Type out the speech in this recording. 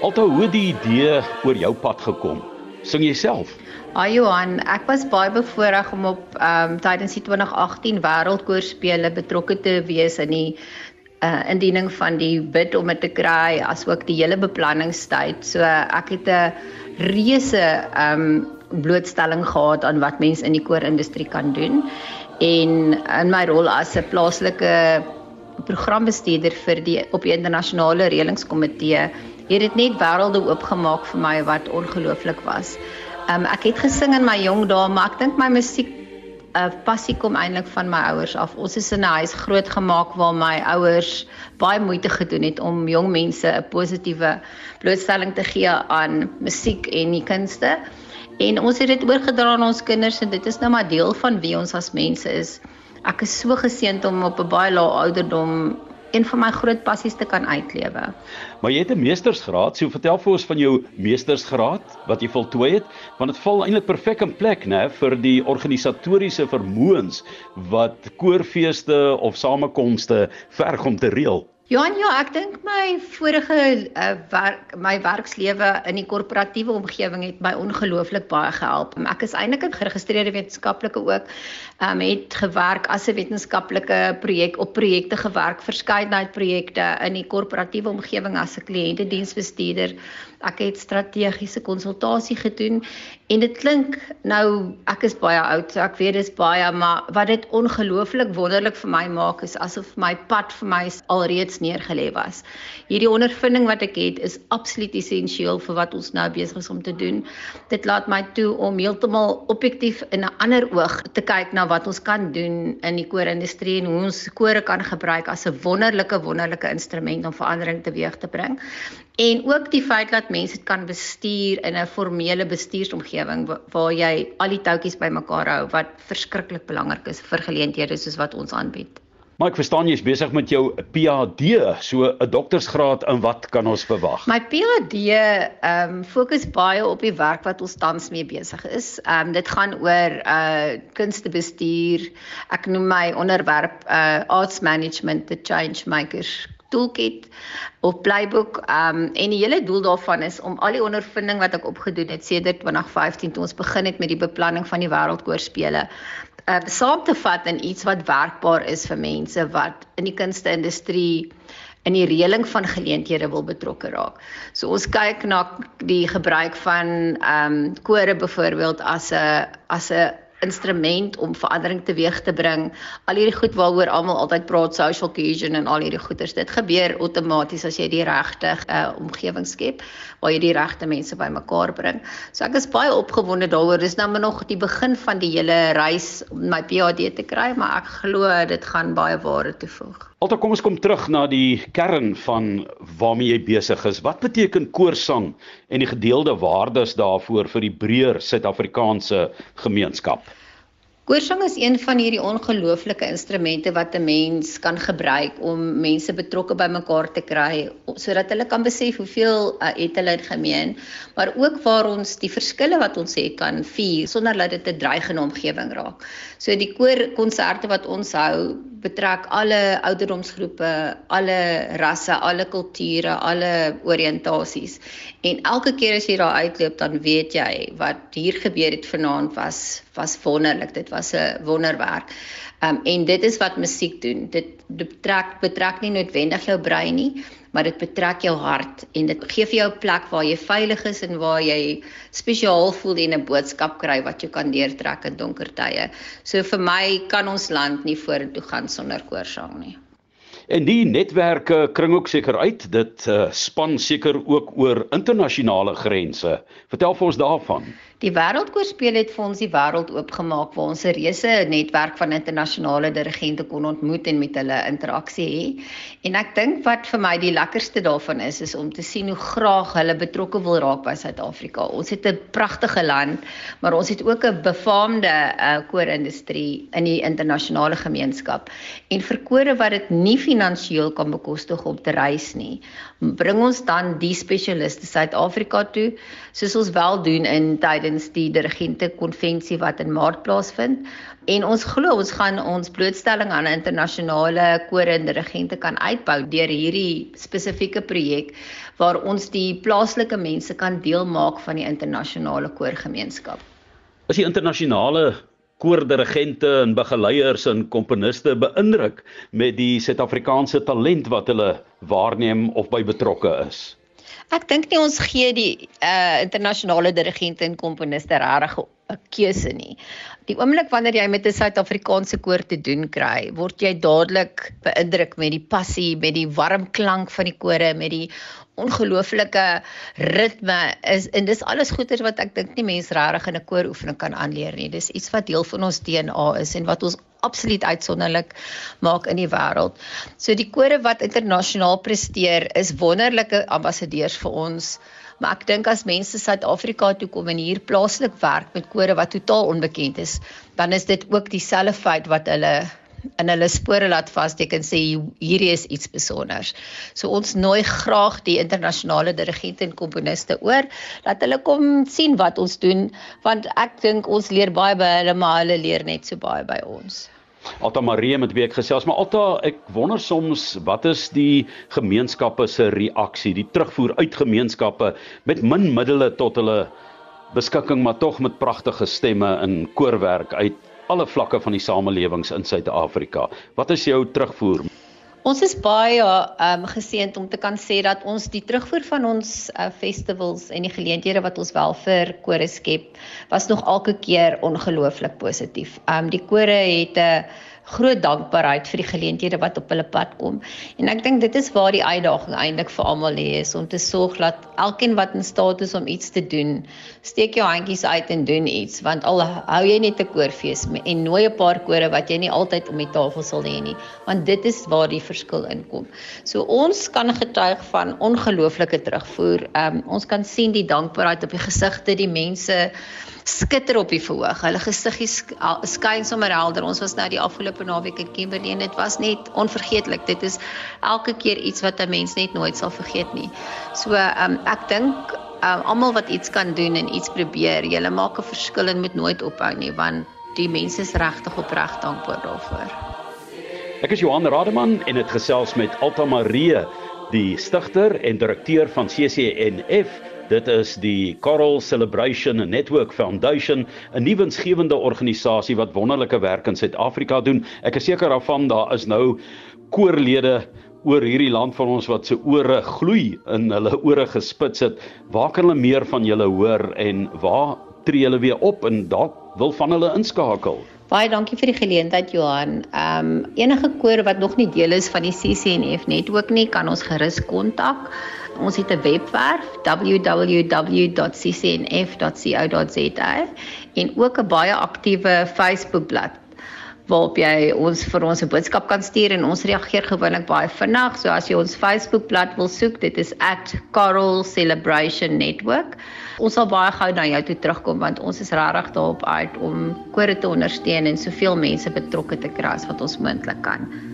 Altou, hoe die idee oor jou pad gekom? Sing jy self? Ah Johan, ek was baie bevoorreg om op ehm um, tydens die 2018 Wêreldkoorspele betrokke te wees in die uh indiening van die bid om dit te kry, asook die hele beplanningstyd. So ek het 'n reuse um, blootstelling gehad aan wat mense in die koorindustrie kan doen en in my rol as 'n plaaslike programbestuurder vir die op die internasionale reëlingskomitee het dit net wêrelde oopgemaak vir my wat ongelooflik was. Um ek het gesing in my jong dae, maar ek dink my musiek uh, eh, passie kom eintlik van my ouers af. Ons is in 'n huis grootgemaak waar my ouers baie moeite gedoen het om jong mense 'n positiewe blootstelling te gee aan musiek en die kunste. En ons het dit oorgedra aan ons kinders en dit is nou maar deel van wie ons as mense is. Ek is so geseënd om op 'n baie lae ouderdom een van my groot passies te kan uitlewe. Maar jy het 'n meestersgraad, so vertel vir ons van jou meestersgraad wat jy voltooi het, want dit val eintlik perfek in plek, né, vir die organisatoriese vermoëns wat koorfeeste of samekomste verg om te reël. Johan, ja, ek dink my vorige uh, werk my werkslewe in die korporatiewe omgewing het my ongelooflik baie gehelp. Ek is eintlik 'n geregistreerde wetenskaplike ook. Um het gewerk as 'n wetenskaplike projek op projekte gewerk, verskeidenheid projekte in die korporatiewe omgewing as 'n kliëntediensbestuurder. Ek het strategiese konsultasie gedoen en dit klink nou ek is baie oud, so ek weet dis baie, maar wat dit ongelooflik wonderlik vir my maak is asof my pad vir my alreeds neergelê was. Hierdie ondervinding wat ek het is absoluut essensieel vir wat ons nou besig is om te doen. Dit laat my toe om heeltemal objektief in 'n ander oog te kyk na wat ons kan doen in die koorindustrie en hoe ons kore kan gebruik as 'n wonderlike wonderlike instrument om verandering teweeg te bring. En ook die feit dat mense dit kan bestuur in 'n formele bestuursomgewing waar jy al die toutjies bymekaar hou wat verskriklik belangrik is vir geleenthede soos wat ons aanbied. Maar ek verstaan jy is besig met jou PhD, so 'n doktorsgraad in wat kan ons verwag? My PhD ehm um, fokus baie op die werk wat ons tans mee besig is. Ehm um, dit gaan oor uh kunstebestuur. Ek noem my onderwerp uh arts management the change makers toolkit of playbook um en die hele doel daarvan is om al die ondervinding wat ek opgedoen het sedert 2015 toe ons begin het met die beplanning van die wêreldkoorspele uh, saam te vat in iets wat werkbaar is vir mense wat in die kunsteindustrie in die reëling van geleenthede wil betrokke raak. So ons kyk na die gebruik van ehm um, kore byvoorbeeld as 'n as 'n instrument om verandering teweeg te bring. Al hierdie goed waaroor almal altyd praat, social cohesion en al hierdie goeters, dit gebeur outomaties as jy die regte uh, omgewing skep waar jy die regte mense bymekaar bring. So ek is baie opgewonde daaroor. Dis nou maar nog die begin van die hele reis om my PhD te kry, maar ek glo dit gaan baie waarde toevoeg. Alta kom ons kom terug na die kern van waarmee jy besig is. Wat beteken koorsang en die gedeelde waardes daarvoor vir die breër Suid-Afrikaanse gemeenskap? Koorsang is een van hierdie ongelooflike instrumente wat 'n mens kan gebruik om mense betrokke by mekaar te kry sodat hulle kan besef hoeveel uh, het hulle gemeen, maar ook waar ons die verskille wat ons het kan vier sonder dat dit 'n dreigende omgewing raak. So die koorkonserte wat ons hou betrek alle ouderdomsgroepe, alle rasse, alle kulture, alle oriëntasies. En elke keer as jy daar uitloop, dan weet jy wat hier gebeur het vanaand was was wonderlik. Dit was 'n wonderwerk. Um en dit is wat musiek doen. Dit betrek betrek nie noodwendig jou brein nie, maar dit betrek jou hart en dit gee vir jou 'n plek waar jy veilig is en waar jy spesiaal voel en 'n boodskap kry wat jou kan deurtrek in donker tye. So vir my kan ons land nie vorentoe gaan sonder koorsang nie. En die netwerke kring ook seker uit. Dit uh, span seker ook oor internasionale grense. Vertel vir ons daarvan. Die Wêreldkoorspel het vir ons die wêreld oopgemaak waar ons 'n reuse netwerk van internasionale dirigente kon ontmoet en met hulle interaksie hê. En ek dink wat vir my die lekkerste daarvan is is om te sien hoe graag hulle betrokke wil raak by Suid-Afrika. Ons het 'n pragtige land, maar ons het ook 'n befaamde uh, koorindustrie in die internasionale gemeenskap. En vir kore wat dit nie finansiëel kan bekostig om te reis nie, bring ons dan die spesialiste Suid-Afrika toe, soos ons wel doen in tydens die dirigente konvensie wat in Maart plaasvind. En ons glo ons gaan ons blootstelling aan internasionale kore en dirigente kan uitbou deur hierdie spesifieke projek waar ons die plaaslike mense kan deel maak van die internasionale koorgemeenskap. As die internasionale koordirigente en begeleiers en komponiste beïndruk met die Suid-Afrikaanse talent wat hulle waarneem of by betrokke is. Ek dink nie ons gee die uh internasionale dirigente en komponiste regtig 'n keuse nie. Die oomblik wanneer jy met 'n Suid-Afrikaanse koor te doen kry, word jy dadelik beïndruk met die passie, met die warm klank van die kore, met die ongelooflike ritme is en dis alles goeters wat ek dink nie mense regtig in 'n kooroefening kan aanleer nie. Dis iets wat deel van ons DNA is en wat ons absoluut uitsonderlik maak in die wêreld. So die kore wat internasionaal presteer is wonderlike ambassadeurs vir ons. Maar ek dink as mense Suid-Afrika toe kom en hier plaaslik werk met kore wat totaal onbekend is, dan is dit ook dieselfde feit wat hulle in hulle spore laat vasteken sê hierdie is iets spesiaals. So ons nooi graag die internasionale dirigente en komponiste oor dat hulle kom sien wat ons doen want ek dink ons leer baie by hulle maar hulle leer net so baie by ons. Alta Marie met wie ek gesels, maar Alta, ek wonder soms wat is die gemeenskappe se reaksie, die terugvoer uit gemeenskappe met min middele tot hulle beskikking maar tog met pragtige stemme in koorwerk uit alle vlakke van die samelewings in Suid-Afrika. Wat is jou terugvoer? Ons is baie um geseënd om te kan sê dat ons die terugvoer van ons uh, festivals en die geleenthede wat ons wel vir kore skep was nog elke keer ongelooflik positief. Um die kore het 'n uh, groot dankbaarheid vir die geleenthede wat op hulle pad kom. En ek dink dit is waar die uitdaging eintlik vir almal lê is om te sorg dat elkeen wat in staat is om iets te doen, steek jou handjies uit en doen iets, want al hou jy net 'n koorfees en nooi 'n paar kore wat jy nie altyd om die tafel sal hê nie, want dit is waar die verskil inkom. So ons kan getuig van ongelooflike terugvoer. Um, ons kan sien die dankbaarheid op die gesigte, die mense skitter op die verhoog. Hulle gesiggies skyn sommer helder. Ons was nou die afgelope naweek in Kimberley en dit was net onvergeetlik. Dit is elke keer iets wat 'n mens net nooit sal vergeet nie. So um, ek dink um, almal wat iets kan doen en iets probeer, julle maak 'n verskil en moet nooit ophou nie want die mense is regtig opreg dankbaar daarvoor. Ek is Johan Rademan en dit gesels met Alta Marie, die stigter en direkteur van CCNF Dit is die Coral Celebration Network Foundation, 'n nuwensgewende organisasie wat wonderlike werk in Suid-Afrika doen. Ek is seker daarvan daar is nou koorlede oor hierdie land van ons wat se ore gloei in hulle ore gespits het. Waar kan hulle meer van julle hoor en waar tree hulle weer op en dalk wil van hulle inskakel? Baie dankie vir die geleentheid Johan. Ehm um, enige koor wat nog nie deel is van die CCNF netwerk nie, kan ons gerus kontak. Ons het 'n webwerf www.ccnf.co.za en ook 'n baie aktiewe Facebookblad waarop jy ons vir ons 'n boodskap kan stuur en ons reageer gewoonlik baie vinnig. So as jy ons Facebookblad wil soek, dit is @Coral Celebration Network. Ons sal baie gou na jou toe terugkom want ons is regtig daarop uit om kore te ondersteun en soveel mense betrokke te kry as wat ons moontlik kan.